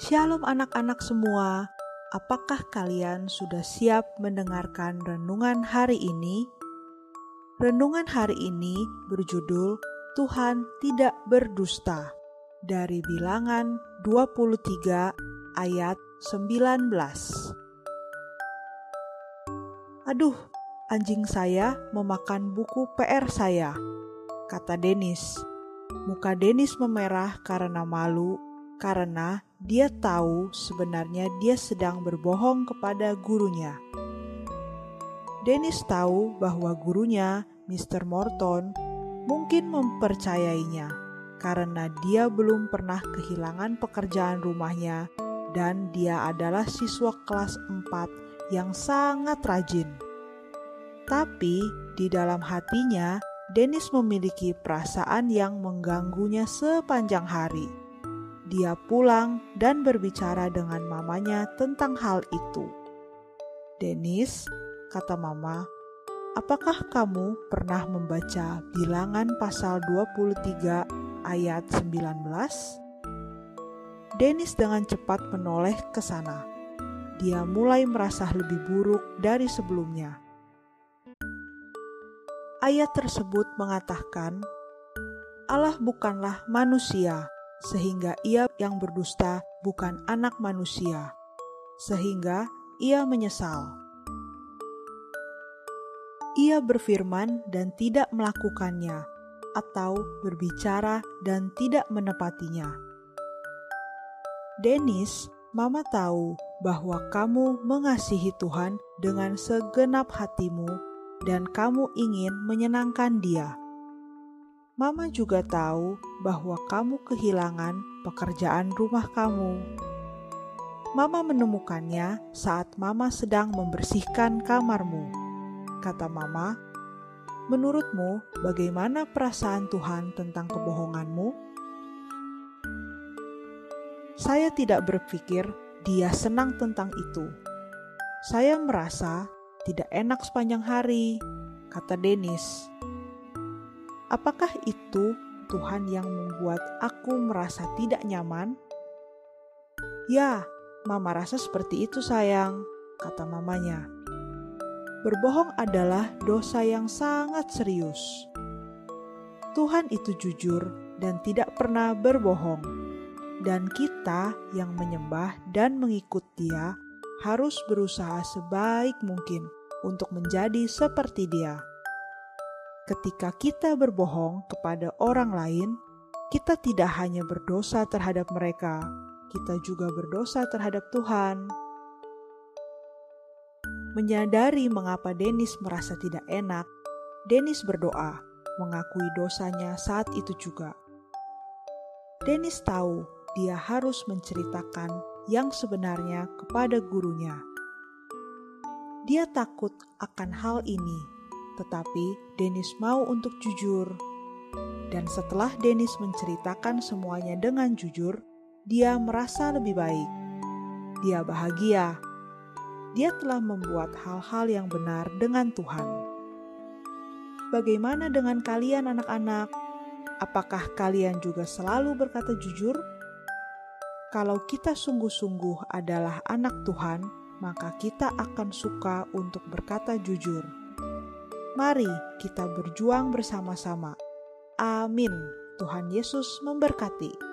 Shalom anak-anak semua, apakah kalian sudah siap mendengarkan renungan hari ini? Renungan hari ini berjudul Tuhan tidak berdusta dari bilangan 23 ayat 19. Aduh, anjing saya memakan buku PR saya, kata Denis. Muka Denis memerah karena malu karena dia tahu sebenarnya dia sedang berbohong kepada gurunya. Dennis tahu bahwa gurunya, Mr. Morton, mungkin mempercayainya karena dia belum pernah kehilangan pekerjaan rumahnya dan dia adalah siswa kelas 4 yang sangat rajin. Tapi di dalam hatinya, Dennis memiliki perasaan yang mengganggunya sepanjang hari dia pulang dan berbicara dengan mamanya tentang hal itu. Dennis, kata mama, apakah kamu pernah membaca bilangan pasal 23 ayat 19? Dennis dengan cepat menoleh ke sana. Dia mulai merasa lebih buruk dari sebelumnya. Ayat tersebut mengatakan, Allah bukanlah manusia sehingga ia yang berdusta bukan anak manusia, sehingga ia menyesal. Ia berfirman dan tidak melakukannya, atau berbicara dan tidak menepatinya. Dennis, Mama tahu bahwa kamu mengasihi Tuhan dengan segenap hatimu, dan kamu ingin menyenangkan Dia. Mama juga tahu bahwa kamu kehilangan pekerjaan rumah kamu. Mama menemukannya saat Mama sedang membersihkan kamarmu. Kata Mama, "Menurutmu, bagaimana perasaan Tuhan tentang kebohonganmu?" Saya tidak berpikir dia senang tentang itu. Saya merasa tidak enak sepanjang hari, kata Dennis. Apakah itu Tuhan yang membuat aku merasa tidak nyaman? Ya, Mama rasa seperti itu, sayang, kata mamanya. Berbohong adalah dosa yang sangat serius. Tuhan itu jujur dan tidak pernah berbohong, dan kita yang menyembah dan mengikut Dia harus berusaha sebaik mungkin untuk menjadi seperti Dia. Ketika kita berbohong kepada orang lain, kita tidak hanya berdosa terhadap mereka, kita juga berdosa terhadap Tuhan. Menyadari mengapa Dennis merasa tidak enak, Dennis berdoa, mengakui dosanya saat itu juga. Dennis tahu dia harus menceritakan yang sebenarnya kepada gurunya. Dia takut akan hal ini tetapi Dennis mau untuk jujur. Dan setelah Dennis menceritakan semuanya dengan jujur, dia merasa lebih baik. Dia bahagia. Dia telah membuat hal-hal yang benar dengan Tuhan. Bagaimana dengan kalian, anak-anak? Apakah kalian juga selalu berkata jujur? Kalau kita sungguh-sungguh adalah anak Tuhan, maka kita akan suka untuk berkata jujur. Mari kita berjuang bersama-sama. Amin. Tuhan Yesus memberkati.